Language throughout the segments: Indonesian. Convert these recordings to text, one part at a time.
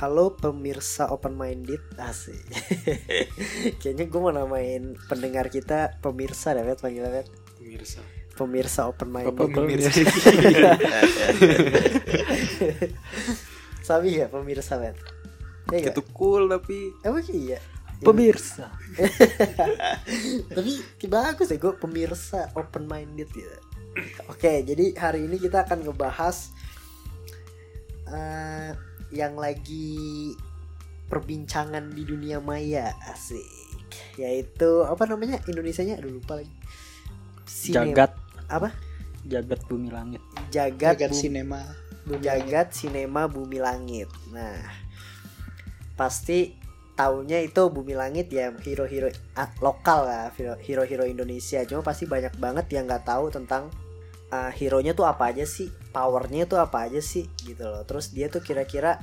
Halo pemirsa open minded asik. Kayaknya gue mau namain pendengar kita pemirsa deh, Pet, panggilnya Pet. Pemirsa Pemirsa open minded. Bapak pemirsa Sabi ya pemirsa, Pet. Iya Itu cool tapi Emang iya. Pemirsa Tapi bagus ya gue pemirsa open minded gitu. Oke, jadi hari ini kita akan ngebahas eh, yang lagi perbincangan di dunia maya asik, yaitu apa namanya Indonesianya? Aduh lupa lagi. Sine- Jagat apa? Jagat bumi langit Jagat, Jagat Bu- sinema Jagat Sinema Bumi Langit. Nah, pasti taunya itu Bumi Langit ya hero-hero ah, lokal lah, hero- hero-hero Indonesia. Cuma pasti banyak banget yang nggak tahu tentang uh, hero-nya tuh apa aja sih, powernya tuh apa aja sih gitu loh. Terus dia tuh kira-kira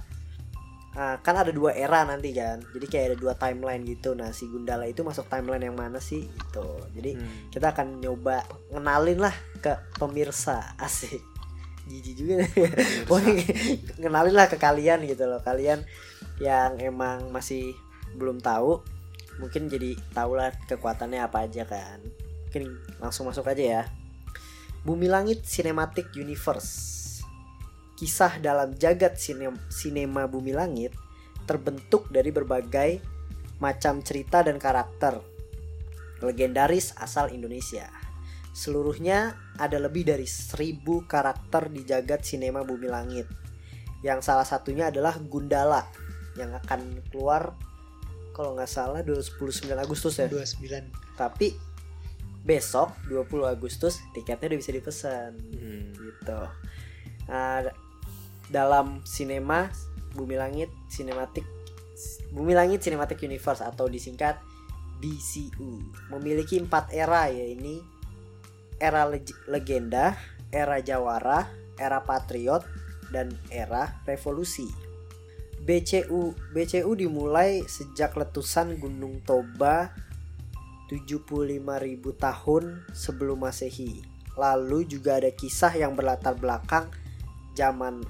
uh, kan ada dua era nanti kan, jadi kayak ada dua timeline gitu. Nah si Gundala itu masuk timeline yang mana sih gitu. Jadi Hmm. kita akan nyoba ngenalin lah ke pemirsa asik jijik juga Pokoknya ngenalin lah ke kalian gitu loh kalian yang emang masih belum tahu mungkin jadi tahu lah kekuatannya apa aja kan mungkin langsung masuk aja ya Bumi Langit Cinematic Universe kisah dalam jagat sinem- sinema Bumi Langit terbentuk dari berbagai macam cerita dan karakter legendaris asal Indonesia Seluruhnya ada lebih dari seribu karakter di jagat sinema Bumi Langit. Yang salah satunya adalah Gundala yang akan keluar kalau nggak salah 29 Agustus ya. 29 Tapi besok 20 Agustus tiketnya udah bisa dipesan gitu. Nah, dalam sinema Bumi Langit Cinematic Bumi Langit Cinematic Universe atau disingkat BCU memiliki empat era ya ini era leg- legenda, era jawara, era patriot, dan era revolusi. BCU BCU dimulai sejak letusan Gunung Toba 75.000 tahun sebelum Masehi. Lalu juga ada kisah yang berlatar belakang zaman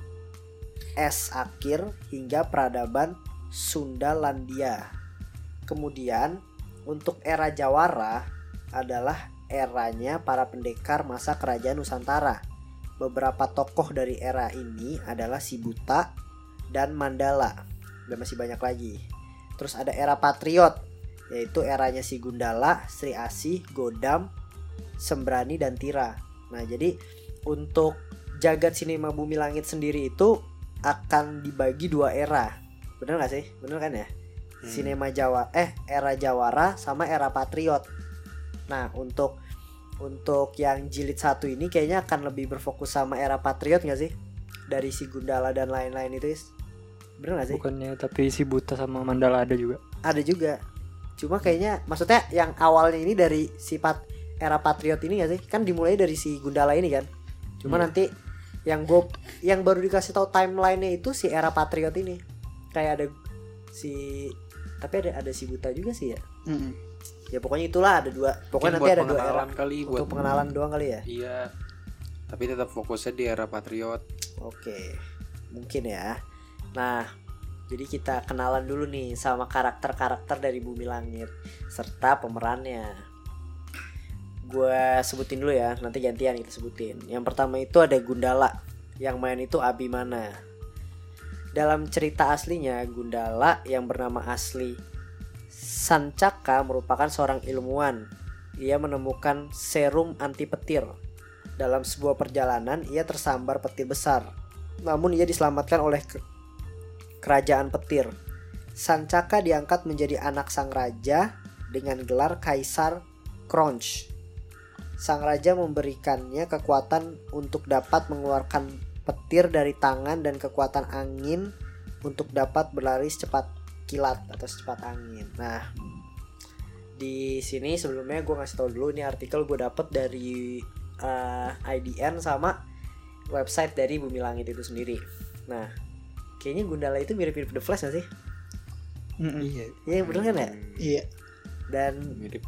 es akhir hingga peradaban Sundalandia. Kemudian untuk era Jawara adalah eranya para pendekar masa kerajaan Nusantara. Beberapa tokoh dari era ini adalah si Buta dan Mandala. Dan masih banyak lagi. Terus ada era Patriot, yaitu eranya si Gundala, Sri Asih, Godam, Sembrani dan Tira. Nah, jadi untuk jagat sinema bumi langit sendiri itu akan dibagi dua era. Bener gak sih? Bener kan ya? Sinema Jawa eh era Jawara sama era Patriot. Nah, untuk untuk yang jilid satu ini kayaknya akan lebih berfokus sama era Patriot gak sih? Dari si Gundala dan lain-lain itu, Is? Bener gak sih? Bukannya tapi si Buta sama Mandala ada juga Ada juga. Cuma kayaknya maksudnya yang awalnya ini dari sifat era Patriot ini gak sih? Kan dimulai dari si Gundala ini kan. Cuma Iya. nanti yang gue yang baru dikasih tahu timelinenya itu si era Patriot ini. Kayak ada si tapi ada ada si Buta juga sih ya. Mm-mm. Ya pokoknya itulah ada dua. Pokoknya nanti ada dua era. kali buat Untuk pengenalan doang kali ya. Iya. Tapi tetap fokusnya di era patriot. Oke, mungkin ya. Nah, jadi kita kenalan dulu nih sama karakter-karakter dari Bumi Langit serta pemerannya. Gue sebutin dulu ya, nanti gantian kita sebutin. Yang pertama itu ada Gundala, yang main itu Abimana. Dalam cerita aslinya, Gundala yang bernama asli Sancaka merupakan seorang ilmuwan. Ia menemukan serum anti petir. Dalam sebuah perjalanan, ia tersambar petir besar. Namun ia diselamatkan oleh kerajaan petir. Sancaka diangkat menjadi anak sang raja dengan gelar Kaisar Crunch. Sang raja memberikannya kekuatan untuk dapat mengeluarkan petir dari tangan dan kekuatan angin untuk dapat berlari secepat kilat atau secepat angin. Nah, di sini sebelumnya gue ngasih tau dulu ini artikel gue dapet dari eh, IDN sama website dari Bumi Langit itu sendiri. Nah, kayaknya Gundala itu mirip-mirip The Flash gak sih? Mm-mm. Iya. Iya bener kan ya? Iya. Dan mirip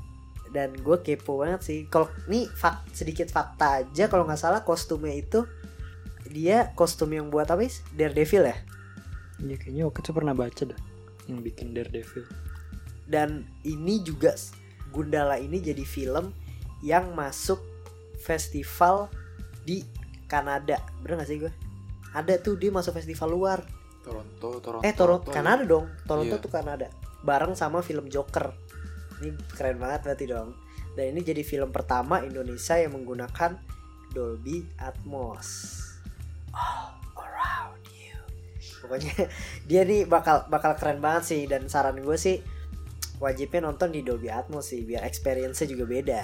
dan gue kepo banget sih. Kalau nih fak, sedikit fakta aja kalau nggak salah kostumnya itu dia kostum yang buat apa sih? Daredevil ya? Iya kayaknya waktu itu pernah baca dah yang bikin Daredevil. dan ini juga Gundala ini jadi film yang masuk festival di Kanada bener gak sih gue ada tuh dia masuk festival luar Toronto Toronto. Eh Toronto Kanada dong. Toronto Iya. tuh Kanada. Bareng sama film Joker. Ini keren banget berarti dong. Dan ini jadi film pertama Indonesia yang menggunakan Dolby Atmos. All around you. Pokoknya dia nih bakal bakal keren banget sih. Dan saran gue sih wajibnya nonton di Dolby Atmos sih biar experience-nya juga beda.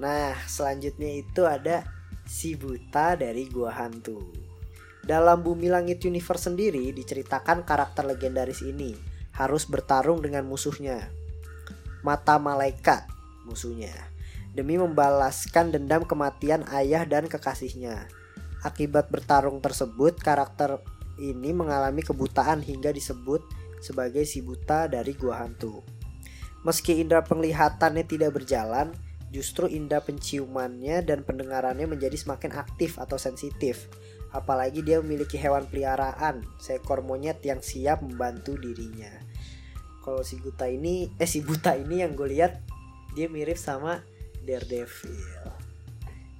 Nah selanjutnya itu ada si buta dari gua hantu dalam Bumi Langit Universe sendiri diceritakan karakter legendaris ini harus bertarung dengan musuhnya mata malaikat musuhnya demi membalaskan dendam kematian ayah dan kekasihnya akibat bertarung tersebut karakter ini mengalami kebutaan hingga disebut sebagai si buta dari gua hantu. Meski indera penglihatannya tidak berjalan, justru indera penciumannya dan pendengarannya menjadi semakin aktif atau sensitif. Apalagi dia memiliki hewan peliharaan, seekor monyet yang siap membantu dirinya. Kalau si buta ini, eh si buta ini yang gue lihat dia mirip sama Daredevil.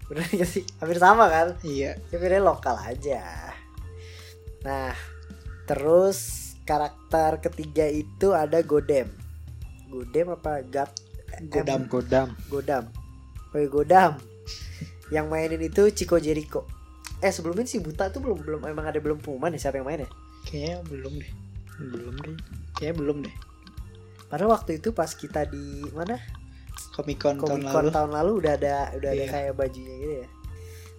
Bener gak sih? Hampir sama kan? Iya. sebenarnya lokal aja. Nah, terus karakter ketiga itu ada Godem. Godem apa Gap? Godam. Godam. Godam. Oh Godam. yang mainin itu Chico Jericho. Eh sebelumnya si Buta tuh belum belum emang ada belum pengumuman ya siapa yang main ya? Kayaknya belum deh. Belum deh. Kayaknya belum deh. Padahal waktu itu pas kita di mana? Comic Con tahun Comic Con lalu. tahun lalu udah ada udah ada Iya. kayak bajunya gitu ya.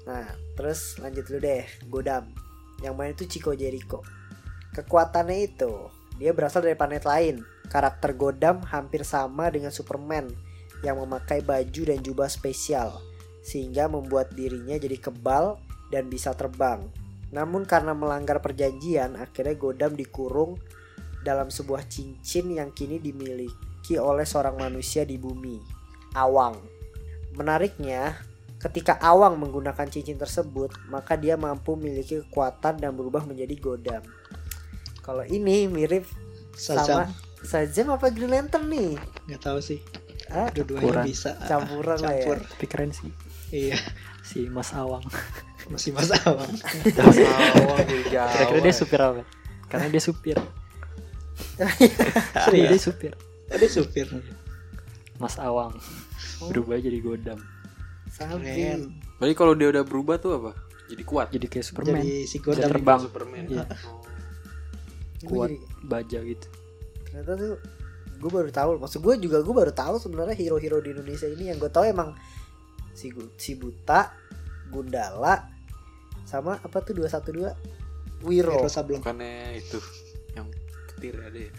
Nah, terus lanjut dulu deh, Godam. Yang main itu Chico Jericho. Kekuatannya itu, dia berasal dari planet lain. Karakter Godam hampir sama dengan Superman yang memakai baju dan jubah spesial sehingga membuat dirinya jadi kebal dan bisa terbang. Namun karena melanggar perjanjian, akhirnya Godam dikurung dalam sebuah cincin yang kini dimiliki oleh seorang manusia di bumi, Awang. Menariknya, ketika Awang menggunakan cincin tersebut, maka dia mampu memiliki kekuatan dan berubah menjadi Godam. Kalau ini mirip Shazam. sama Shazam apa Green Lantern nih? Nggak tahu sih. Ah, Dua-duanya Campuran. bisa. campuran lah ya. Campur. Tapi keren sih Iya. Si Mas Awang. Masih Mas Awang. Awang di Jawa. Kira-kira dia supir apa? Karena dia supir. Iya dia Serius. supir. Ada supir. Mas Awang berubah jadi Godam. Sabi. Keren. Berarti kalau dia udah berubah tuh apa? Jadi kuat. Jadi kayak Superman. Jadi si Dia Godam. terbang. Superman. Iya. Oh. Kuat baja gitu. ternyata tuh gue baru tahu maksud gue juga gue baru tahu sebenarnya hero-hero di Indonesia ini yang gue tahu emang si si buta Gundala sama apa tuh 212 Wiro Hero Sablon. Bukannya itu yang petir ada ya?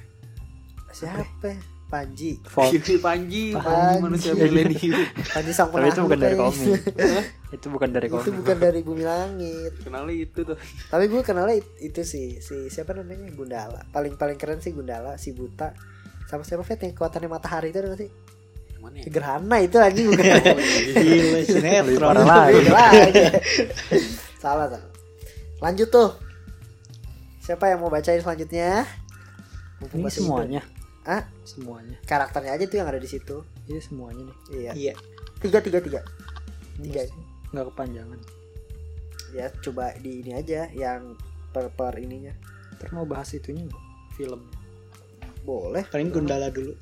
siapa? Panji Panji, Panji. Panji manusia milenium. Panji sang Tapi itu bukan dari komik. itu bukan dari komik. itu bukan dari Bumi Langit Kenalnya itu tuh. tapi gue kenalnya it- itu sih si siapa namanya Gundala paling paling keren sih Gundala si buta sama siapa Fet yang kekuatannya matahari itu ada nggak sih Mana ya? Gerhana itu lagi bukan Gila Lebih sinetron. parah lagi. Beda lagi. salah salah. Lanjut tuh. Siapa yang mau bacain selanjutnya? Mumpung Ini semuanya. Ah? Semuanya. Karakternya aja tuh yang ada di situ. Iya semuanya nih. Iya. Iya. Tiga tiga tiga. Tiga. Nggak kepanjangan. Ya coba di ini aja yang per per ininya. Ntar mau bahas itunya? Film. Boleh. Paling Gundala dulu.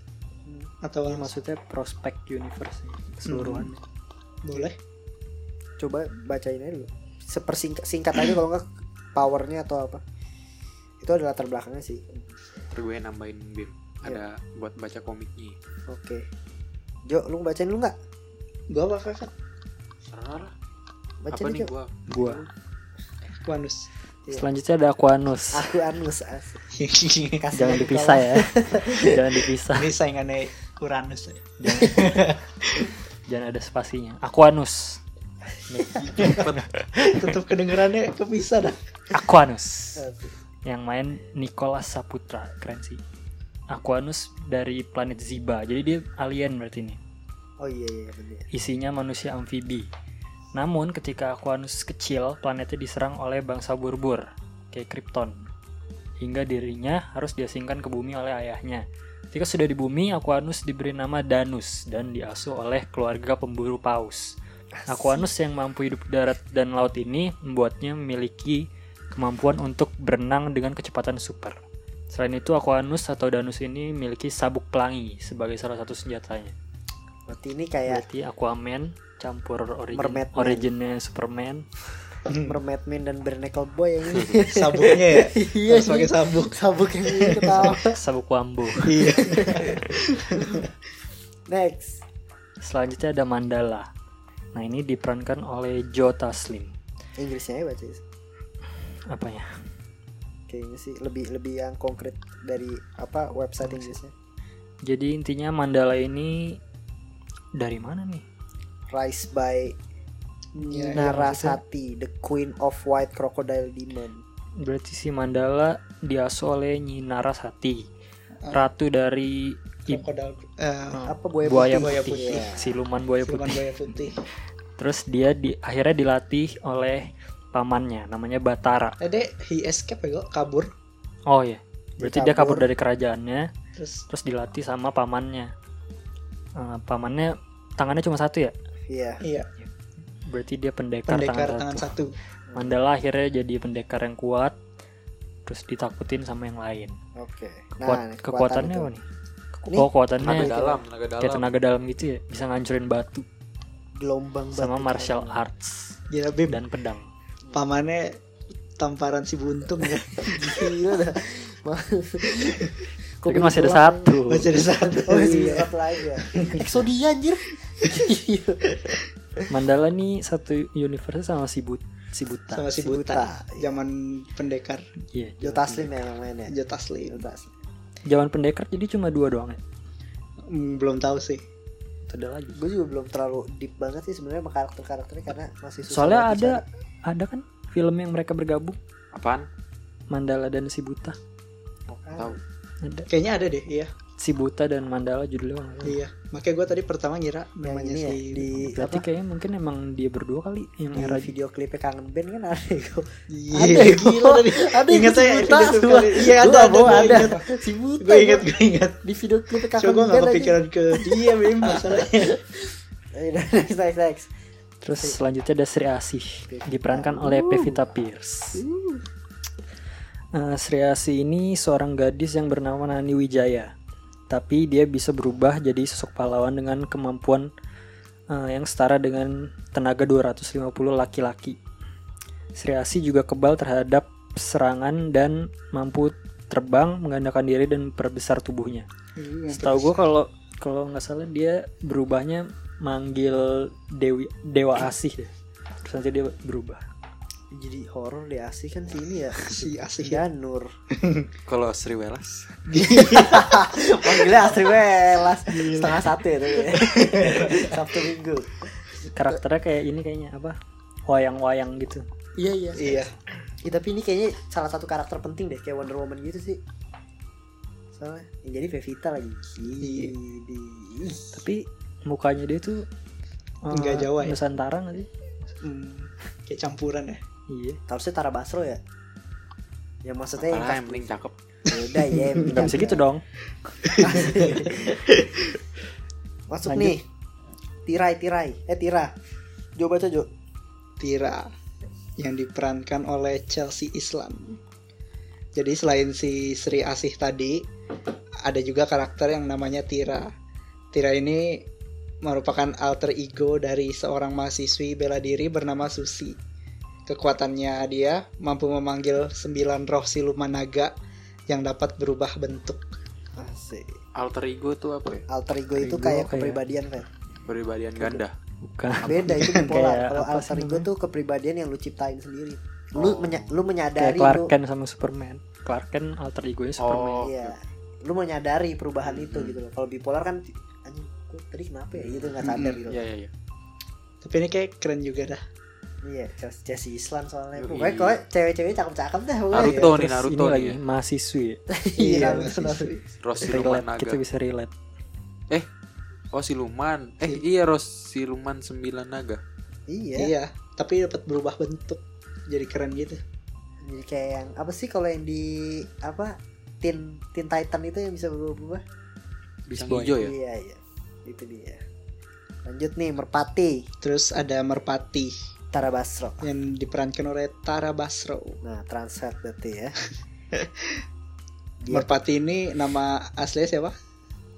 Hmm. Atau Ini maksudnya prospek universe nih, keseluruhan. boleh. Coba bacain aja dulu. Sepersingkat singkat aja kalau nggak powernya atau apa. Itu adalah latar belakangnya sih. Gue nambahin Bim. Ada buat baca komiknya. Oke. Jo, lu bacain lu nggak? Gua apa? Serah. Bacain Apa nih Jo. gua? Gua Wanus. Selanjutnya ada Aquanus. Aku anus asik. Kasih Jangan dipisah ya. Jangan dipisah. Ini saingannya Uranus. ya. Jangan ada spasinya. Aquanus. Tetap kedengerannya kepisah dah. Aquanus. Yang main Nicholas Saputra. Keren sih. Aquanus dari planet Ziba. Jadi dia alien berarti ini. Oh iya iya bener. Isinya manusia amfibi. Namun ketika Aquanus kecil, planetnya diserang oleh bangsa burbur, kayak Krypton. Hingga dirinya harus diasingkan ke bumi oleh ayahnya. Ketika sudah di bumi, Aquanus diberi nama Danus dan diasuh oleh keluarga pemburu paus. Aquanus yang mampu hidup darat dan laut ini membuatnya memiliki kemampuan untuk berenang dengan kecepatan super. Selain itu, Aquanus atau Danus ini memiliki sabuk pelangi sebagai salah satu senjatanya. Berarti ini kayak Berarti Aquaman campur origin Mermaid originnya Superman. Mermaid Man dan Bernacle Boy yang ini. Sabuknya ya. Iya, Harus pakai sabuk. Sabuk yang ini ketawa. Sabuk wambu. Iya. Next. Selanjutnya ada Mandala. Nah, ini diperankan oleh Joe Taslim. Inggrisnya ya baca Apa ya? kayaknya sih lebih lebih yang konkret dari apa website Inggrisnya. Jadi intinya Mandala ini dari mana nih? Rise by Ya, Narasati, the Queen of White Crocodile Demon. Berarti si Mandala diasuh oleh Nyi Narasati, ratu dari Krokodil eh, Apa buaya, buaya putih? Buaya putih, putih. Iya. siluman buaya siluman putih. buaya putih. Terus dia di akhirnya dilatih oleh pamannya, namanya Batara. Eh, dek, he escape ya, kok, kabur. Oh iya, berarti dia kabur. kabur dari kerajaannya, Terus terus dilatih sama pamannya. Eh, pamannya tangannya cuma satu ya? Iya. iya, Berarti dia pendekar, pendekar tangan, tangan satu. satu. Mandala akhirnya jadi pendekar yang kuat, terus ditakutin sama yang lain. Oke. Kuat, Nah, kekuatannya itu. apa nih? Ini Oh, kekuatannya Tenaga dalam, tenaga dalam. kayak tenaga dalam gitu ya, bisa ngancurin batu Gelombang sama batu. martial arts Gila Bim, dan pedang. pamannya tamparan si buntung ya. Gila dah. Kok Tapi kan masih ada satu. Masih ada satu. Oh, masih Iya. satu lagi ya. Exodia anjir. Mandala nih satu universe sama si But si Buta. Sama si Si Buta. Buta. Zaman pendekar Iya. Jo Taslim ya yang mainnya. Jo Taslim. Jo Taslim. Zaman pendekar jadi cuma dua doang ya. Hmm, belum tahu sih. Ada lagi. Gue juga belum terlalu deep banget sih sebenarnya sama karakter-karakternya karena masih susah Soalnya ada dicari. ada kan film yang mereka bergabung Apaan? Mandala dan si Buta. Ah, Tahu. Ada Kayaknya ada deh, iya. Si Buta dan Mandala judulnya. nggak salah. Iya. Makanya gue tadi pertama ngira yang namanya ya si di Berarti apa? kayaknya mungkin emang dia berdua kali yang Di era video klipnya kangen band kan ada kok. Iya, Ada gila. tadi. Ada yang Ingat si saya Buta. Iya ada, nggak ada, ada. Si Buta. Gue ingat, gue ingat. di video klipnya kangen Coba gue gak band aja. kepikiran ke dia, Bim, masalahnya. Next next next. Terus selanjutnya ada Sri Asih diperankan oleh Pevita Pierce. Eh, Sri Asih ini seorang gadis yang bernama Nani Wijaya. Tapi dia bisa berubah jadi sosok pahlawan dengan kemampuan eh, yang setara dengan tenaga 250 laki-laki. Sri Asih juga kebal terhadap serangan dan mampu terbang, menggandakan diri dan memperbesar tubuhnya. Setahu gue kalau kalau nggak salah dia berubahnya manggil Dewi Dewa Asih deh. Terus nanti dia berubah. Jadi horor di asih kan si ini ya. Si Asih ya. Janur. Kalau Sri Welas, Panggilnya Astri Welas setengah satu ya tapi. Sabtu Minggu. Karakternya kayak ini kayaknya apa? Wayang-wayang gitu. Iya iya. Iya. Ih, tapi ini kayaknya salah satu karakter penting deh kayak Wonder Woman gitu sih. Soalnya yang jadi Pevita lagi. Iya. Tapi mukanya dia tuh eh, Nggak Jawa ya? Nusantara nggak sih? Hmm, kayak campuran ya. Iya. Harusnya Tara Basro ya. Ya maksudnya yang karena pas yang penting cakep. Ya udah ya. yang Nggak bisa gitu dong. Masuk Lanjut. nih. Tirai tirai. Eh Tira. Jo baca Jo. Tira yang diperankan oleh Chelsea Islam. Jadi selain si Sri Asih tadi, ada juga karakter yang namanya Tira. Tira ini merupakan alter ego dari seorang mahasiswi bela diri bernama Susi. Kekuatannya dia mampu memanggil sembilan roh siluman naga yang dapat berubah bentuk. Asik. Alter ego tuh apa ya? Alter ego itu Ego kayak kayak- kepribadian kan. Kepribadian ganda. Bukan. Beda itu bipolar. Kayak Kalau alter ego tuh kepribadian yang lu ciptain sendiri. lu Oh. menya- lu kayak menyadari Clark lu Kent sama Superman Clark Kent alter ego nya Superman Oh. iya lu menyadari perubahan itu Hmm. gitu loh kalau bipolar kan anjing tadi kenapa ya gitu nggak sadar Hmm, gitu Iya iya iya. Tapi ini kayak keren juga dah. Iya Jesse Islan soalnya pokoknya kalau cewek-cewek cakep-cakep dah. Naruto Terus nih Naruto ini nih. lagi ya. mahasiswi iya Iya, sweet. Ros Siluman Naga. kita bisa relate Oh Siluman. Eh iya Ros Siluman sembilan naga. iya Iya, tapi dapat berubah bentuk. Jadi keren gitu. jadi kayak yang apa sih kalau yang di apa Teen Teen Titan itu yang bisa berubah-ubah Bisa hijau ya. iya iya itu dia lanjut nih Merpati Terus ada Merpati Tara Basro yang diperankan oleh Tara Basro. nah translate berarti ya Dia Merpati ini nama aslinya siapa?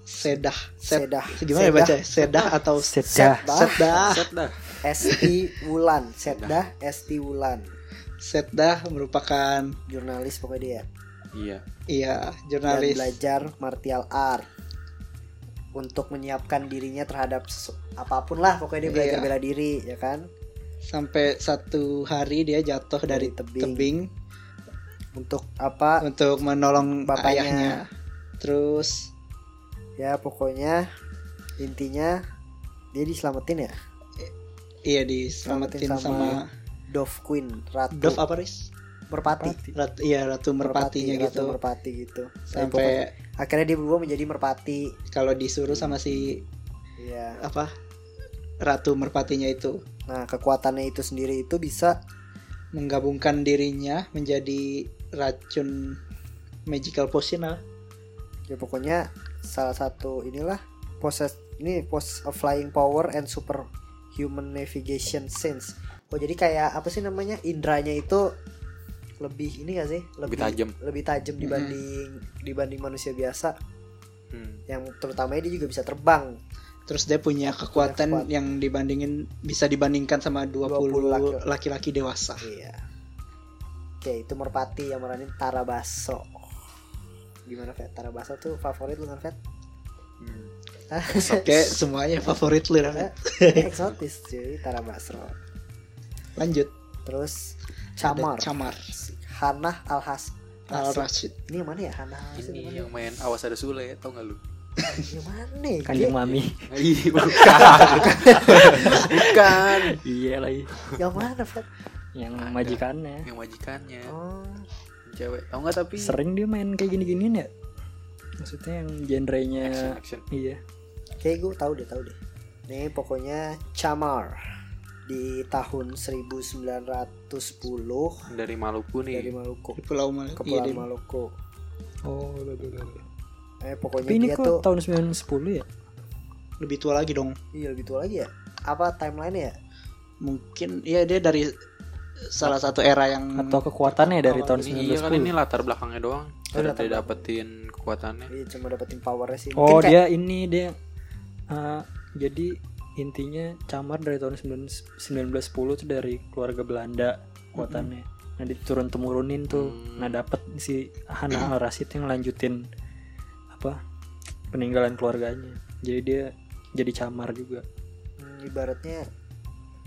Sedah. Sed- Sedah Gimana ya baca? Sedah atau Sedah Sedah. Set dah. Esti Wulan Sedah Esti Wulan Sedah merupakan jurnalis pokoknya dia Iya. iya dan jurnalis belajar martial art untuk menyiapkan dirinya terhadap apa pun lah pokoknya dia belajar Iya. bela diri ya kan sampai satu hari dia jatuh dari, Dari tebing. tebing. untuk apa untuk menolong Bapaknya. ayahnya. Terus ya pokoknya intinya dia diselamatin ya iya diselamatin Selamatin sama, sama Dove Queen ratu Dove apa Riz? merpati Ratu, iya ratu merpatinya Ratu gitu. merpati gitu Tapi pokoknya Sampai akhirnya dia berubah menjadi merpati kalau disuruh sama si ya apa ratu merpatinya itu nah kekuatannya itu sendiri itu bisa menggabungkan dirinya menjadi racun magical potion lah. ya pokoknya salah satu inilah possess ini post of flying power and super human navigation sense oh jadi kayak apa sih namanya indranya itu lebih ini gak sih Lebih tajam. lebih tajam dibanding dibanding manusia biasa Hmm. yang terutamanya dia juga bisa terbang Terus dia punya kekuatan kuat. yang dibandingin bisa dibandingkan sama 20, 20 laki- laki-laki dewasa. iya oke itu merpati yang meranin Tara Baso gimana Fet Tara Baso tuh favorit lu kan Fet Hmm. Oke, semuanya favorit lu Ran. eksotis cuy Tara Basro Lanjut. terus Ada Camar Camar. Hanah Alhas Al Rasid. Rashid. ini yang mana ya Hanah Ini yang main awas ada Sule tau gak lu? Yang mana nih kanjeng mami Iya bukan. bukan. iya lagi yang mana Fet yang Ada. majikannya Yang majikannya. oh Cewek. Tau gak tapi? sering dia main kayak gini-ginian ya maksudnya yang genrenya Action action. iya kayak gue tahu deh tahu deh nih pokoknya Camar di tahun 1910 Dari Maluku nih. dari Maluku Di Pulau Mal iya, Kepulauan di- Maluku oh eh pokoknya tapi ini dia kok tuh tahun 910 ya? Lebih tua lagi dong. iya lebih tua lagi ya? Apa timeline ya? Mungkin iya dia dari salah satu era yang atau kekuatannya dari Oh, tahun Ini iya kali ini 910 latar belakangnya doang. Oh, dia dapetin kekuatannya. iya cuma dapetin powernya sih. Oh Mungkin kayak- dia ini dia eh, jadi intinya camar dari tahun 9 1910 tuh dari keluarga Belanda kekuatannya. Nah diturun temurunin tuh. Hmm. nah dapat si Hana Al Rashid yang lanjutin apa peninggalan keluarganya. Jadi dia jadi camar juga. Hmm, ibaratnya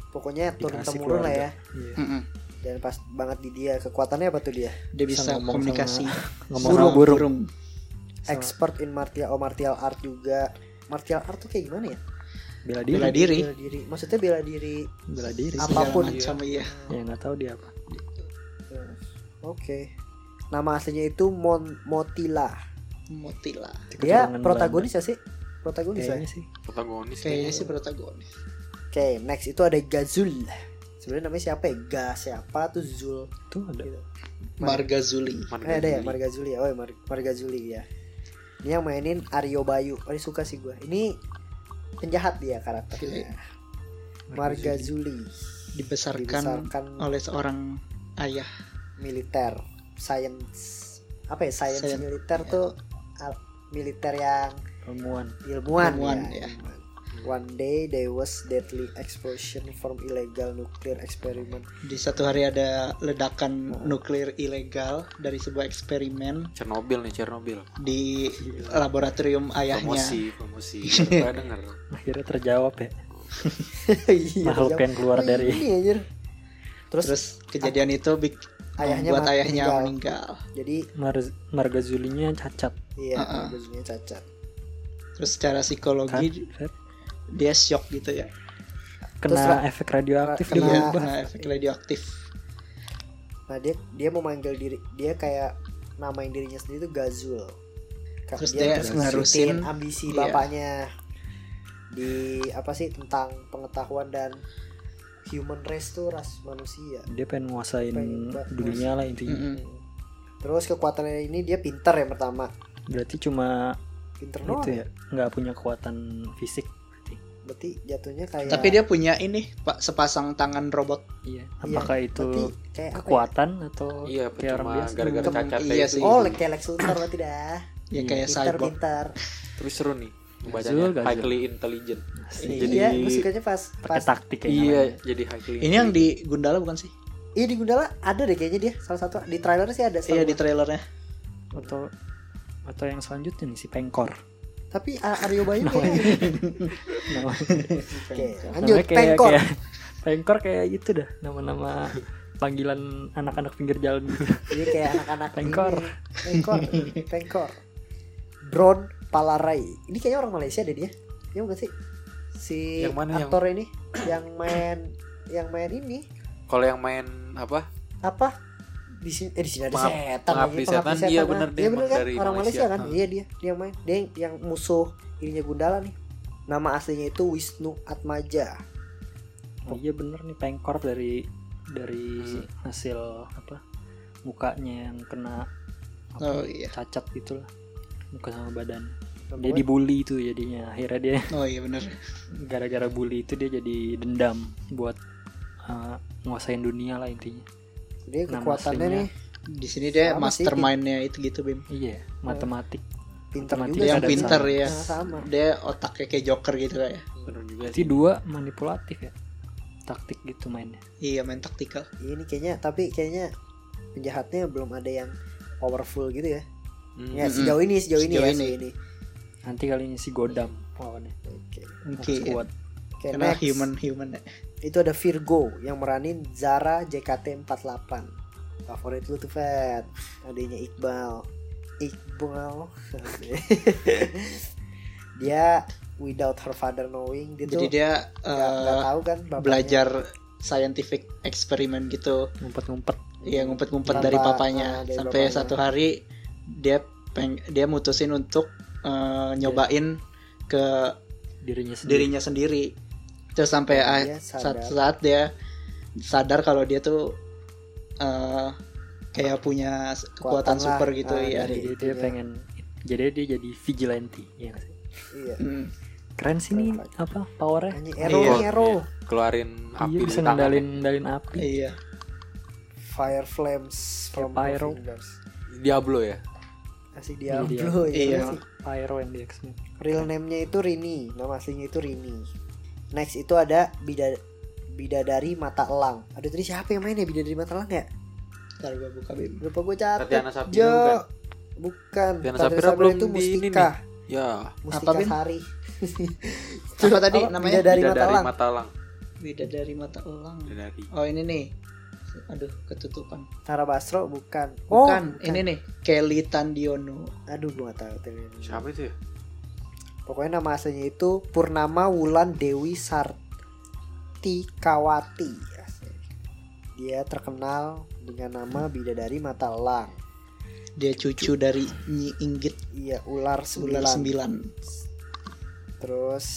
pokoknya turun Dikasih temurun lah ya. Iya. Mm-mm. dan pas banget di dia kekuatannya apa tuh dia? Dia Bisa bisa, ngomong komunikasi. ngomong Sama sama burung. Burung. Sama. Expert in martial oh martial art juga. Martial art tuh kayak gimana ya? Bela diri. Bela diri. bela diri. Maksudnya bela diri bela diri. Apa pun. Macam iya. ya nggak tahu dia apa. Oke. Nama aslinya itu Mon Motila Motila. dia protagonis ya sih? Protagonis ya? Kayaknya sih. Protagonis Kayaknya sih protagonis. oke next itu ada Gazul sebenarnya namanya siapa ya? Ga siapa tuh? Zul. Tuh ada. Gitu. Margazuli. Eh, ada ya? Margazuli. Ya? Oh ya Mar- Margazuli ya. Ini yang mainin Aryo Bayu. Oh ini suka sih gue ini penjahat dia karakternya. Margazuli. Dibesarkan dibesarkan oleh seorang ayah. militer. Science. Apa ya? Science Science, militer ya. tuh militer yang ilmuwan ilmuwan, Ilmuwan, ya, ya. One day there was deadly explosion from illegal nuclear experiment. Di satu hari ada ledakan nuklir ilegal dari sebuah eksperimen Chernobyl nih Chernobyl. di laboratorium ayahnya. Promosi, promosi. Denger. akhirnya terjawab ya Iya, makhluk yang keluar Oh, dari terus, terus kejadian itu bik- ayahnya mat- ayahnya meninggal. meninggal. jadi Mar- marga Zulinya cacat iya Uh-uh. bajunya cacat Terus secara kan psikologi dia shock gitu ya. kena Terus efek radioaktif kena- dia Iya, berubah kena efek radioaktif. nah dia dia mau manggil diri dia kayak namain dirinya sendiri tuh Gazul Terus dia terus nerusin, ngikutin ambisi iya. bapaknya di apa sih tentang pengetahuan dan human race tuh ras manusia dia pengen nguasain Pengen dunia lah intinya Mm-mm. terus kekuatannya ini dia pinter yang pertama berarti cuma pinter doang itu ya nggak punya kekuatan fisik berarti berarti jatuhnya kayak Tapi dia punya ini, Pak, sepasang tangan robot. iya Iya, apakah itu berarti kayak apa ya? kekuatan atau Iya, kayak orang biasa gara-gara cacatnya iya itu. sih. oh kayak Lex Luthor berarti dah Ya Iya. kayak pinter cyborg. pinter Tapi seru nih. Gazul, Gazul. highly intelligent. Asik. Jadi- iya gue sukanya pas pakai pas taktik ya Iya, namanya. jadi highly. Ini yang di Gundala bukan sih? iya di Gundala ada deh kayaknya dia salah satu di trailer sih ada Iya di trailernya. atau atau yang selanjutnya nih si Pengkor tapi Aryo Bayu Namanya. kayaknya Oke, lanjut kayak, Pengkor kayak Pengkor kayak itu dah nama-nama panggilan anak-anak pinggir jalan gitu. Ini kayak anak-anak Pengkor. Pengkor. Pengkor. Drone Palarai. Ini kayaknya orang Malaysia deh dia. Ya bukan sih? Si Yang mana yang- aktor ini yang main yang main ini Kalau yang main apa? apa? Di sini eh di sini ada Pengab- setan. pengabdi lagi, setan, iya kan. bener, dia Iya bener kan? dari Orang Malaysia, Malaysia. kan? Ah. Iya dia. Dia yang main. Dia yang, yang musuh ininya Gundala nih. Nama aslinya itu Wisnu Atmaja. Oh iya bener nih Pengkor dari dari Hmm. hasil apa mukanya yang kena apa, Oh iya. cacat gitu lah muka sama badan dia Namanya- dibully itu jadinya akhirnya dia Oh iya bener. gara-gara bully itu dia jadi dendam buat uh, nguasain dunia lah intinya Dia Nama kekuatannya nih Di sini dia Sama mastermindnya itu gitu Bim. iya matematik pintar Matematika juga. Dia yang pinter sama. ya. Nah, sama. Dia otaknya kayak Joker gitu kayak. Bener juga sih. dua manipulatif ya taktik gitu mainnya Iya main taktikal. ini kayaknya tapi kayaknya penjahatnya belum ada yang powerful gitu ya Hmm. ya Mm-mm. sejauh ini sejauh ini Sejauh ya ini. sejauh ini nanti kali ini si Godam lawannya oke Oke. kuat Oke, Karena next. human human ya. itu ada Virgo yang meranin Zara JKT48 favorit lu tuh Fat adanya Iqbal Iqbal dia without her father knowing dia Jadi tuh dia nggak nggak eh, tahu kan bapaknya. belajar scientific eksperimen gitu. ngumpet-ngumpet Iya ngumpet-ngumpet dari ah, papanya dari sampai bapaknya. satu hari dia peng dia mutusin untuk eh, nyobain ke dirinya sendiri dirinya sendiri terus sampai ah, dia saat sadar. saat dia sadar kalau dia tuh eh, kayak punya Kekuatan kekuatan lah. super gitu Ah, ya jadi dari dia itunya. pengen jadi dia jadi vigilante ya iya Hmm. keren sih nih apa powernya Ero Iya. Ero Keluarin api iya dari bisa ngendalin ngendalin api iya Fire Flames from fingers. Diablo ya. Kasih Iya, Diablo ya Iya. sih. pyro yang di X-Men Real name-nya itu Rini, nama aslinya itu Rini. Next itu ada bida bidadari mata elang. Aduh tadi siapa yang main ya bidadari mata elang ya? ntar gua buka bim Lupa gue catat. Tatiana Safira Jo. bukan? Bukan. Tatiana Tatiana belum itu di ini Mustika. Ya. Mustika Apa? Sari. coba tadi namanya Bidadari mata Bidadari elang. mata elang. beda dari mata elang Bidadari. oh ini nih aduh ketutupan Tara Basro bukan. Oh, bukan ini nih Kelly Tandiono Aduh gue gak tahu tadi. Siapa itu ya? Pokoknya nama aslinya itu Purnama Wulan Dewi Sartikawati. Dia terkenal dengan nama bidadari mata elang. dia cucu dari Nyi Inggit Iya, ular Ular sembilan. sembilan Terus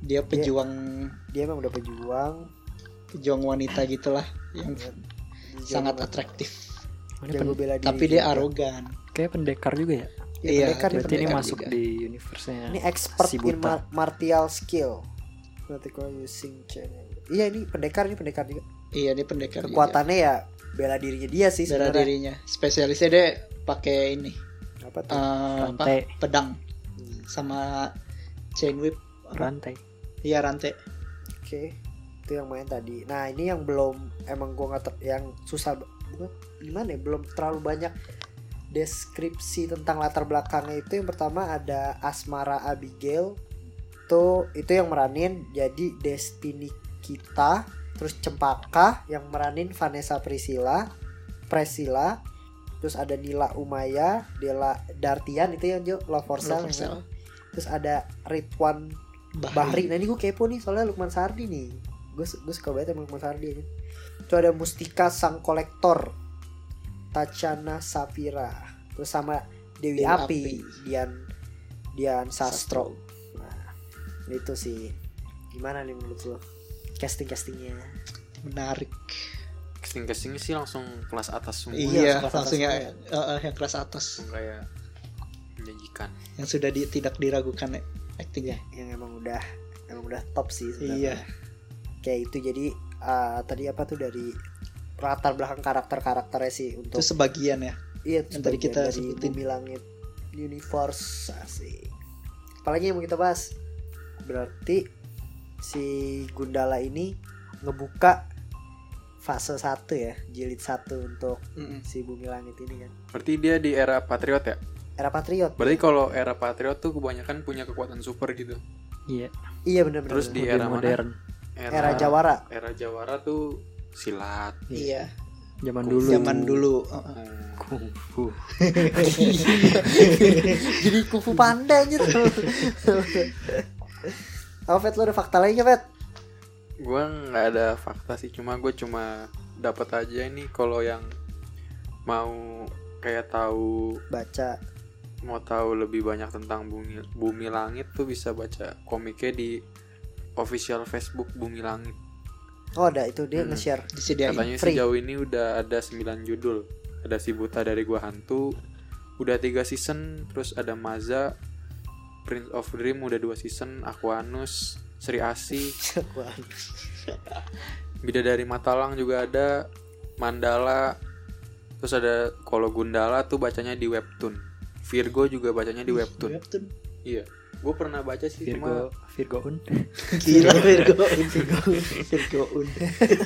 dia pejuang dia emang udah pejuang. Pejuang wanita gitulah yang Dia sangat atraktif Oh, ini pen- bela diri tapi dia juga. arogan kayak pendekar juga ya Iya, Iya, pendekar, berarti ini pendekar masuk juga. di universe-nya Ini expert si in mar- martial skill. Using channel. Iya ini pendekar ini pendekar juga. iya dia pendekar juga. Kekuatannya ya bela dirinya dia sih bela sebenarnya. dirinya spesialisnya dia pakai ini Apa tuh? apa rantai pedang Hmm, sama chain whip apa? rantai iya rantai Oke. Itu yang main tadi. Nah, ini yang belum emang gua nggak ter- yang susah bukan gimana ya? Belum terlalu banyak deskripsi tentang latar belakangnya. Itu yang pertama ada Asmara Abigail. Tuh itu yang meranin jadi Destiny kita. Terus Cempaka yang meranin Vanessa Priscilla Priscilla. Terus ada Nila Umaya Dela Dartian itu yang Jo Love for Sale Sale. terus ada Ridwan Bahri. Nah ini gue kepo nih soalnya Lukman Sardi nih gue gue suka banget sama Lukman Sardi aja. Itu ada Mustika Sang Kolektor Tachana Safira terus sama Dewi, Dewi Api, Api. Dian Dian Sastro. Nah itu sih. Gimana nih menurut lo? Casting castingnya menarik. Casting castingnya sih langsung kelas atas semua. Iya kelas langsung atas ya eh, eh, yang kelas atas. Kayak menjanjikan. Yang sudah di- tidak diragukan ya aktingnya yang emang udah emang udah top sih Iya. Kayak itu jadi uh, tadi apa tuh dari latar belakang karakter karakternya sih untuk itu sebagian ya iya yang tadi kita dari sebutin. bumi langit universe asik. Apalagi yang mau kita bahas? Berarti si Gundala ini ngebuka fase 1 ya jilid 1 untuk si bumi langit ini kan. Berarti dia di era patriot ya? Era patriot. Berarti kalau era patriot tuh kebanyakan punya kekuatan super gitu. Iya, iya benar-benar. Terus di era mana? Modern. era Jawara era Jawara tuh silat iya Zaman dulu. zaman dulu. Kungfu. jadi kufu panda anjir apa Fet lo ada fakta lagi nggak Fet gue nggak ada fakta sih cuma gue cuma dapat aja ini kalau yang mau kayak tahu baca mau tahu lebih banyak tentang bumi bumi langit tuh bisa baca komiknya di official Facebook Bumi Langit. oh ada itu dia Hmm. nge-share disediain Katanya free. sejauh ini udah ada 9 judul. Ada si buta dari gua hantu, udah tiga season, terus ada Maza, Prince of Dream udah dua season, Aquanus, Sri Asi, Bidadari Matalang juga ada, Mandala, terus ada kalau Gundala tuh bacanya di webtoon. Virgo juga bacanya di webtoon. Webtoon. Iya. Gue pernah baca sih cuma Virgo Virgoun. gila Virgo Virgo Virgo Un.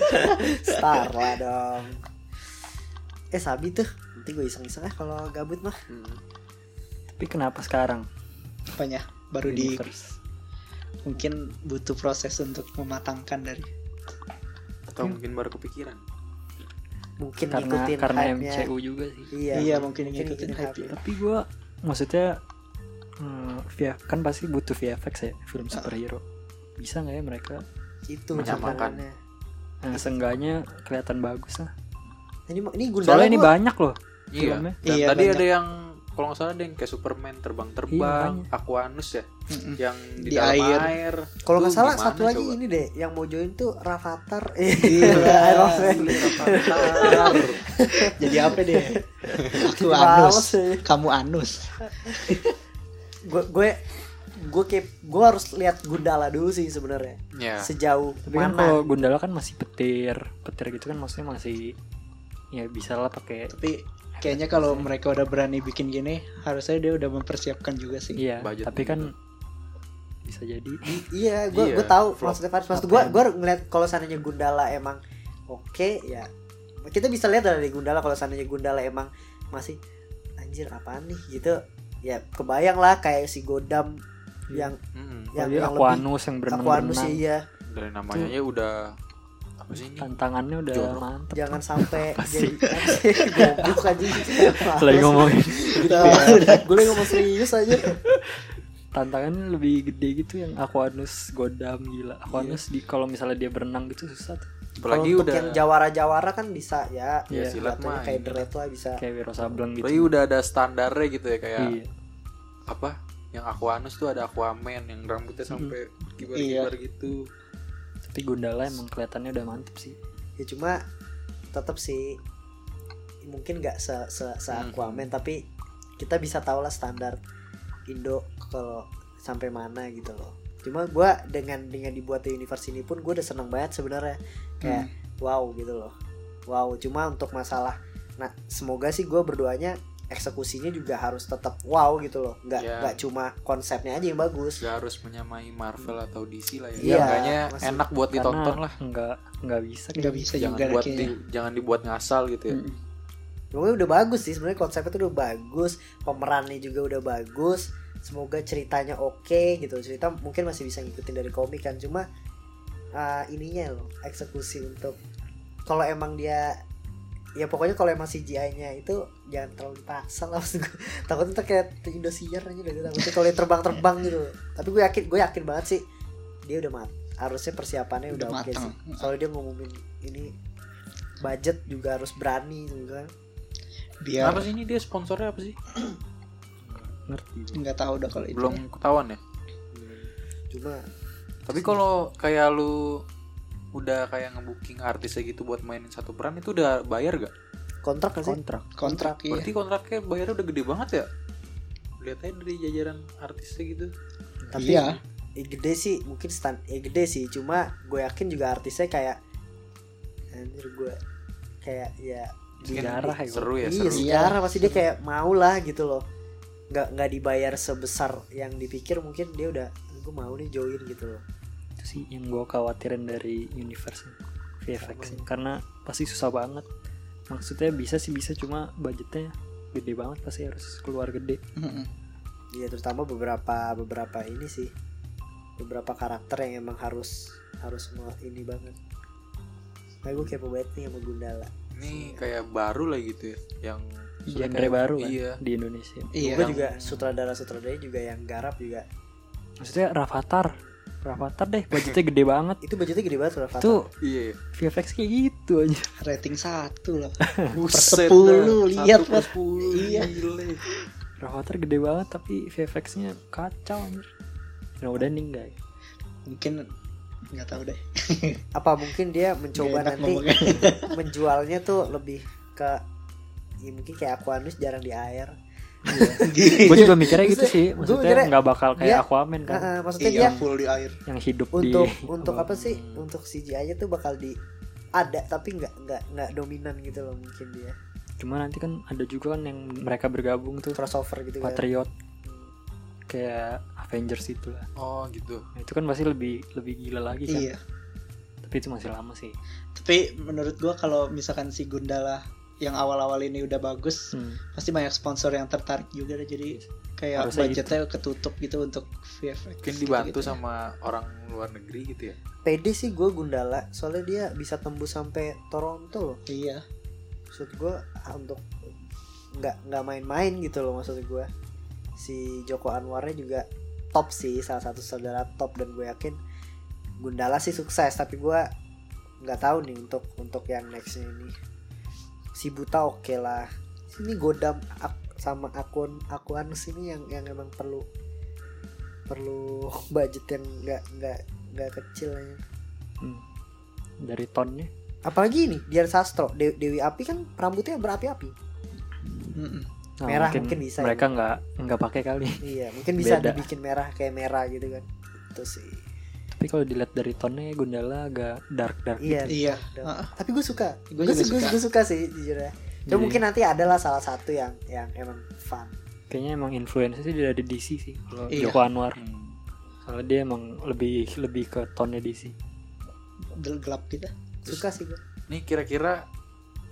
star lah dong eh sabi tuh nanti gue iseng-iseng ah kalau gabut mah Hmm. Tapi kenapa sekarang? apanya baru di mungkin butuh proses untuk mematangkan dari atau mungkin baru kepikiran. mungkin karena ngikutin karena. MCU juga sih. iya, Iya, mungkin ngikutin hype. Tapi gua maksudnya hmm, via kan pasti butuh VFX ya film superhero. Bisa nggak ya mereka? itu Menyamakan. masalahnya. Nah, seenggaknya kelihatan bagus lah. ini ini Gundala Soalnya ini gua- banyak loh. Iya. Filmnya. Dan Iya, tadi banyak. ada yang kalau nggak salah ada yang kayak Superman terbang-terbang, Iya, Aquanus ya, Mm-mm. yang di, Di dalam air. air. kalau nggak salah satu lagi coba? ini deh yang mau join tuh Rafathar Gila. Iron Man Rafathar. jadi apa deh aku Jadi anus kamu anus gue gue gue kayak gue harus lihat Gundala dulu sih sebenarnya. Ya. sejauh. Tapi kan mana kalau Gundala kan masih petir, petir gitu kan maksudnya masih ya bisa lah pakai tapi kayaknya kalau mereka udah berani bikin gini harusnya dia udah mempersiapkan juga sih. Iya budget tapi kan juga. bisa jadi. Iya gue Iya, gue tahu maksudnya Faris maksud gue gue ngeliat kalau seandainya Gundala emang oke ya kita bisa lihat dari Gundala kalau seandainya Gundala emang masih anjir apaan nih? Gitu ya kebayang lah kayak si Godam Iya. yang Mm-mm. yang, Apalagi yang Aquanus yang berenang Aquanus berenang iya. Dari namanya aja udah apa sih ini? tantangannya udah Jorok. mantep. Jangan sampai jadi goblok aja lagi ngomongin gue lagi ngomong serius aja. Tantangannya lebih gede gitu yang Aquanus Godam gila. Aquanus di kalau misalnya dia berenang gitu susah tuh Apalagi Kalau untuk udah yang jawara-jawara kan bisa ya. Iya, silat mah kayak deret lah bisa. Kayak Wiro Sableng gitu. Apalagi udah ada standarnya gitu ya kayak iya. apa? Yang Aquanus tuh ada Aquaman yang rambutnya sampai kibar-kibar gitu. tapi Gundala emang kelihatannya udah mantep sih. Ya cuma tetap sih mungkin nggak se se, se Hmm. Aquaman tapi kita bisa tahu lah standar Indo kalau sampai mana gitu loh cuma gua dengan dengan dibuatnya universe ini pun gue udah seneng banget sebenarnya kayak wow gitu loh wow cuma untuk masalah nah semoga sih gue berdoanya eksekusinya juga harus tetap wow gitu loh nggak Ya. nggak cuma konsepnya aja yang bagus Gak harus menyamai Marvel atau DC lah ya. Iya, Kayaknya masih- enak buat ditonton lah. nggak nggak bisa nggak bisa Jangan juga buat di- jangan dibuat ngasal gitu ya. Mm. Pokoknya udah bagus sih sebenarnya konsepnya tuh udah bagus, pemerannya juga udah bagus. Semoga ceritanya oke gitu. Cerita mungkin masih bisa ngikutin dari komik kan cuma uh, ininya loh eksekusi untuk kalau emang dia ya pokoknya kalau emang CGI-nya itu jangan terlalu dipaksa lah maksud gue takutnya tuh kayak Indosiar aja deh takutnya kalau dia terbang-terbang gitu tapi gue yakin gue yakin banget sih dia udah mat harusnya persiapannya udah, Udah oke matang. sih soalnya dia ngumumin ini budget juga harus berani gitu kan biar Apa sih ini dia sponsornya apa sih? ngerti nggak tahu udah kalau itu Belum ketahuan ya. cuma Tapi kalau kayak lu udah kayak ngebooking artisnya gitu buat mainin satu peran itu udah bayar gak? kontrak kan sih kontrak kontrak iya Berarti kontraknya bayarnya udah gede banget ya? Lihat aja dari jajaran artisnya gitu. tapi Iya. eh, gede sih mungkin stand eh, gede sih cuma gue yakin juga artisnya kayak anjir gue kayak ya di- Sejarah ya, seru ya, iya seru. sejarah pasti dia kayak mau lah gitu loh nggak nggak dibayar sebesar yang dipikir mungkin dia udah gue mau nih join gitu loh. Itu sih yang gue khawatirin dari universe VFX ini. karena pasti susah banget. Maksudnya bisa sih bisa cuma budgetnya gede banget pasti harus keluar gede. Iya terutama beberapa beberapa ini sih. Beberapa karakter yang emang harus harus mau ini banget. Nah gue kepo banget nih sama Gundala. Ini kayak baru lah gitu ya, yang genre kayak- baru kan Iya. di Indonesia. Iya gue juga sutradara sutradara juga yang garap juga. Maksudnya Rafathar Rafathar deh budgetnya gede banget. Itu budgetnya gede banget Rafathar. tuh Iya. iya. VFX kayak gitu aja. Rating satu lah Buset sepuluh, lihat, per Mas. sepuluh, Iya. Rafathar gede banget tapi VFX-nya kacau anjir. Nah udah ninggal mungkin nggak tahu deh. Apa mungkin dia mencoba nanti menjualnya tuh lebih ke ya mungkin kayak Aquanus jarang di air. Gue juga mikirnya gitu sih. Maksudnya nggak bakal kayak dia- Aquaman kan. Nah, eh, maksudnya iya dia full di air. Yang hidup untuk di untuk apa sih? Untuk CGI-nya tuh bakal di ada tapi nggak nggak nggak dominan gitu loh mungkin dia. Cuma nanti kan ada juga kan yang mereka bergabung tuh. Crossover gitu kan. Patriot. Kayak Avengers itu lah Oh gitu. Nah, itu kan pasti lebih lebih gila lagi kan. Iya. Tapi itu masih lama sih. Tapi menurut gua kalau misalkan si Gundala yang awal-awal ini udah bagus Hmm. pasti banyak sponsor yang tertarik juga deh. jadi kayak Harusnya budgetnya ketutup gitu untuk VFX Mungkin dibantu gitu-gitu. sama orang luar negeri gitu ya. pede sih gue Gundala soalnya dia bisa tembus sampai Toronto loh iya maksud gue untuk nggak nggak main-main gitu loh maksud gue si Joko Anwarnya juga top sih salah satu saudara top dan gue yakin Gundala sih sukses tapi gue nggak tahu nih untuk untuk yang nextnya ini si Buta oke lah sini Godam ak- sama akun akuan sini yang yang emang perlu perlu budget yang nggak nggak nggak kecil ya. Hmm. dari tonnya apalagi ini Dian Sastro De- Dewi Api kan rambutnya berapi-api. Nah, Merah mungkin bisa ya. mereka nggak nggak pakai kali Iya, mungkin bisa Beda. dibikin merah kayak merah gitu kan. Itu sih. Tapi kalau dilihat dari tonnya Gundala agak dark dark Iya. iya Udah. Heeh. Tapi gue suka. Gua Gue juga suka. suka. Gue suka sih jujur ya. Cuma Jadi- mungkin nanti adalah salah satu yang yang emang fun. kayaknya emang influence sih dari DC sih kalau Iya. Joko Anwar Hmm. soalnya dia emang lebih lebih ke tonnya DC Gel- gelap gitu Suka sih gue. Nih kira-kira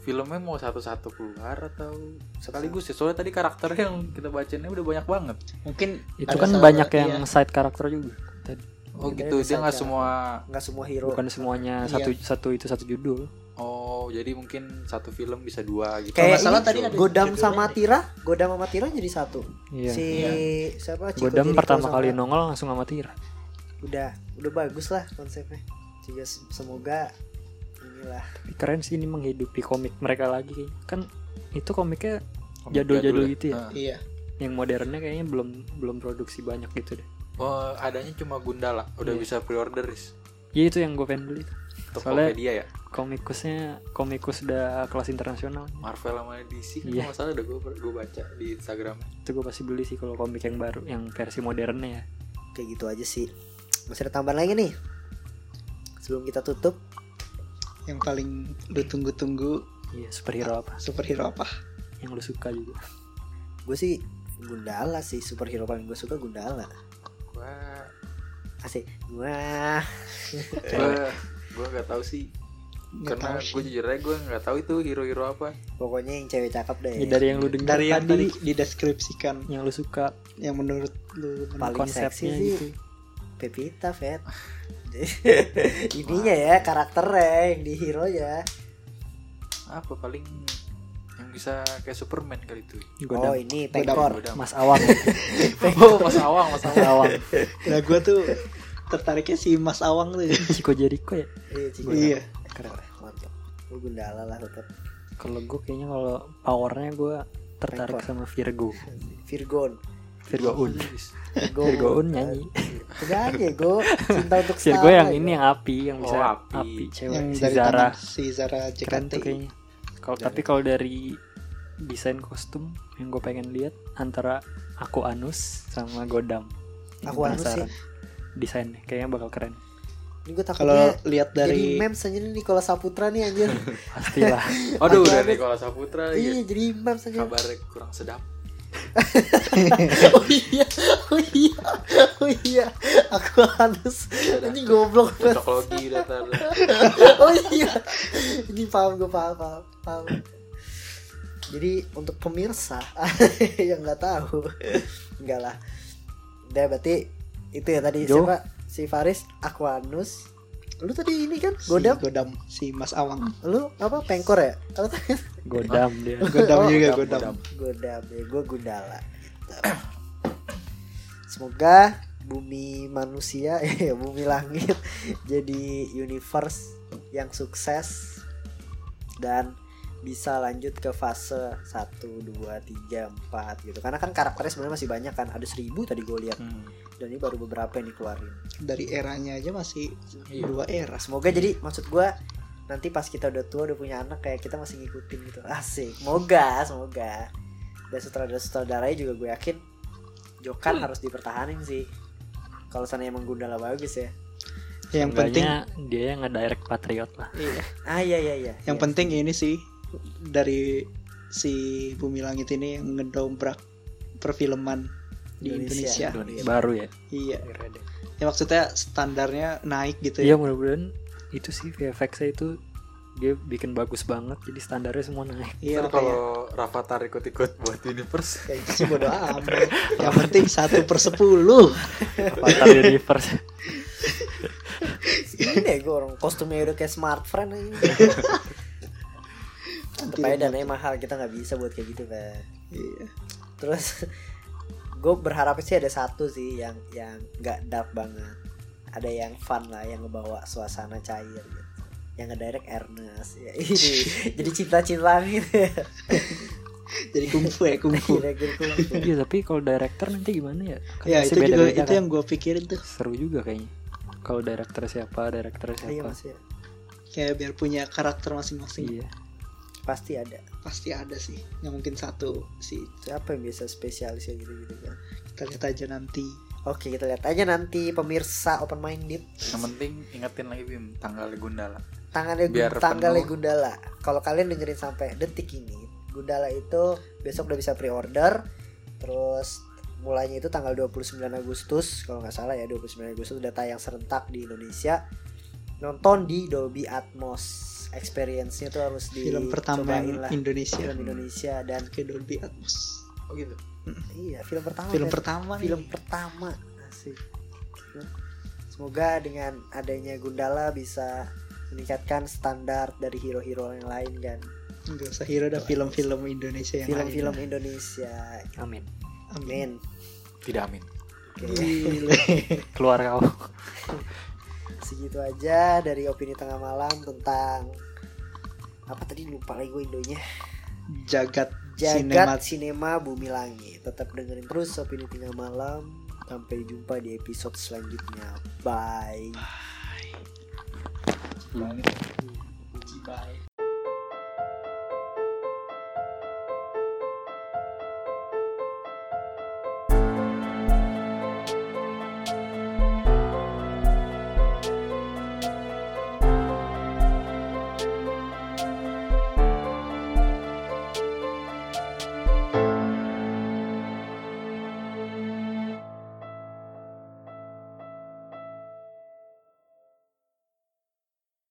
filmnya mau satu-satu keluar atau sekaligus ya? Soalnya tadi karakter yang kita bacainnya udah banyak banget. mungkin itu kan banyak yang iya. side karakter juga tadi Oh Kita gitu, dia nggak semua. Nggak semua hero. bukan semuanya Iya. satu satu itu satu judul Oh jadi mungkin satu film bisa dua gitu. Kayak salah tadi ada Godam sama. Tira, Godam sama Tira jadi satu. iya Si siapa? Chico Godam Jericho pertama sama- kali nongol langsung sama Tira Udah, udah bagus lah konsepnya. Juga se- semoga inilah Tapi keren sih ini menghidupi komik mereka lagi kan itu komiknya Komik jadul-jadul jadul ya? gitu ya Nah. iya yang modernnya kayaknya belum belum produksi banyak gitu deh Oh adanya cuma Gundala, udah Iya. bisa pre-order Riz. ya itu yang gue pengen beli Soalnya- Tokopedia ya. komikusnya komikus udah kelas internasional Marvel sama DC kan Iya. kalau nggak salah udah gue gue baca di Instagram. itu gue pasti beli sih kalau komik yang baru yang versi modernnya ya kayak gitu aja sih. Masih ada tambahan lagi nih. Sebelum kita tutup, yang paling lu tunggu-tunggu iya superhero apa superhero apa yang lu suka juga gue sih Gundala sih superhero paling gue suka Gundala. Wah, Asik. Wah. gue gue nggak tahu sih. Karena gue jujur aja gue nggak tahu itu hero-hero apa. Pokoknya yang cewek cakep deh. ya, dari yang lu dengar dari yang tadi dideskripsikan yang lu suka yang menurut lu Paling konsepnya seksi sih gitu Pepita, Fet. ininya ya karakternya yang di hero ya apa paling yang bisa kayak Superman kali itu. Oh Godam. ini pengkor Godam. Mas Awang. Oh Mas Awang Mas Mas Awang. Awang Nah gue tuh tertariknya si Mas Awang tuh. ya. Chico Jericho ya? Iya Ciko. Iya. keren mantap. Gue gundala lah tetap kalau gue kayaknya kalau powernya gue tertarik Pengkor. sama Virgo. Virgon. Virgo Un. Virgo, Virgo Un nyanyi. Nyanyi gue cinta untuk Virgo yang ini yang api yang Oh, bisa api. api, cewek. Yang si Zara. si Zara keren Jekanti. tuh kayaknya kalau tapi kalau dari desain kostum yang gue pengen lihat antara aku Anus sama Godam. Aku Anus Penasaran. desainnya kayaknya bakal keren. Ini gue Kalau takutnya lihat dari dari memes aja nih Nikola Saputra nih anjir. Pastilah. Aduh udah Anus. Nikola Saputra iya. Lagi jadi memes aja. Kabarnya kurang sedap oh iya oh iya oh iya. Aku Anus ini goblok banget oh iya. Ini paham gue paham paham, paham. jadi untuk pemirsa yang nggak tahu enggak lah. Udah berarti itu ya tadi. Jo. siapa? Si Faris Aquanus lu tadi ini kan si Godam Godam si Mas Awang. lu apa pengkor ya tadi Godam dia Godam Oh, juga Godam, Godam. Godam. Godam ya gue Gundala gitu. semoga bumi manusia ya bumi langit jadi universe yang sukses dan bisa lanjut ke fase 1, 2, 3, 4 gitu karena kan karakternya sebenarnya masih banyak kan ada seribu tadi gue lihat Hmm. Dan ini baru beberapa yang dikeluarin. Dari eranya aja masih Iya. dua era. semoga jadi maksud gue nanti pas kita udah tua udah punya anak kayak kita masih ngikutin gitu. Asik. Semoga semoga. Dan sutradara sutradaranya juga gue yakin Jokan harus dipertahanin sih. Kalau sana emang Gundala bagus ya. Yang penting dia yang nge-direct Patriot lah. Iya. ah iya iya iya. Yang Iya. penting ini sih dari si Bumi Langit ini yang ngedobrak perfilman di Indonesia. Indonesia. baru ya Iya. Ya maksudnya standarnya naik gitu Iya ya. mudah-mudahan itu sih VFX-nya itu dia bikin bagus banget jadi standarnya semua naik Iya Ntar kalau Rafathar ikut-ikut buat universe kayak gitu sih bodo amat. Yang penting satu per sepuluh. Avatar Universe ini deh gue orang kostumnya udah kayak smart friend aja aja dananya mahal kita nggak bisa buat kayak gitu kan Iya. terus gue berharap sih ada satu sih yang yang nggak dark banget ada yang fun lah yang ngebawa suasana cair gitu yang ngedirect Ernest ya ini jadi cinta-cintaan gitu ya Jadi kungfu ya kungfu. Kira-kira kungfu. Iya tapi kalau director nanti gimana ya Kan ya itu juga beda-beda itu kan. yang gue pikirin tuh. seru juga kayaknya kalau director siapa director iya siapa mas ya. Kayak biar punya karakter masing-masing. iya pasti ada Pasti ada sih. Yang mungkin satu sih. siapa yang bisa spesialis ya gitu gitu kan Kita lihat aja nanti. oke kita lihat aja nanti pemirsa open minded yang penting ingetin lagi Bim tanggal Gundala tangannya Biar penuh. Gundala. Kalau kalian dengerin sampai detik ini, Gundala itu besok udah bisa pre-order. Terus mulainya itu tanggal 29 Agustus, kalau nggak salah ya 29 Agustus udah tayang serentak di Indonesia. Nonton di Dolby Atmos. Experience-nya tuh harus Film pertama lah. Indonesia. Film Indonesia dan Ke Dolby Atmos. oh gitu iya film pertama. Film men. pertama film nih. pertama asik semoga dengan adanya Gundala bisa meningkatkan standar dari hero-hero yang lain kan Enggak usah hero ada film-film Indonesia yang film-film lain. Indonesia amin amin tidak amin oke Gile. keluar kau segitu aja dari opini tengah malam tentang apa tadi lupa lagi gue indonya? Jagat, Jagat Sinemat. Sinema Bumi Langit. Tetap dengerin terus opini tengah malam. Sampai jumpa di episode selanjutnya. Bye. Bye.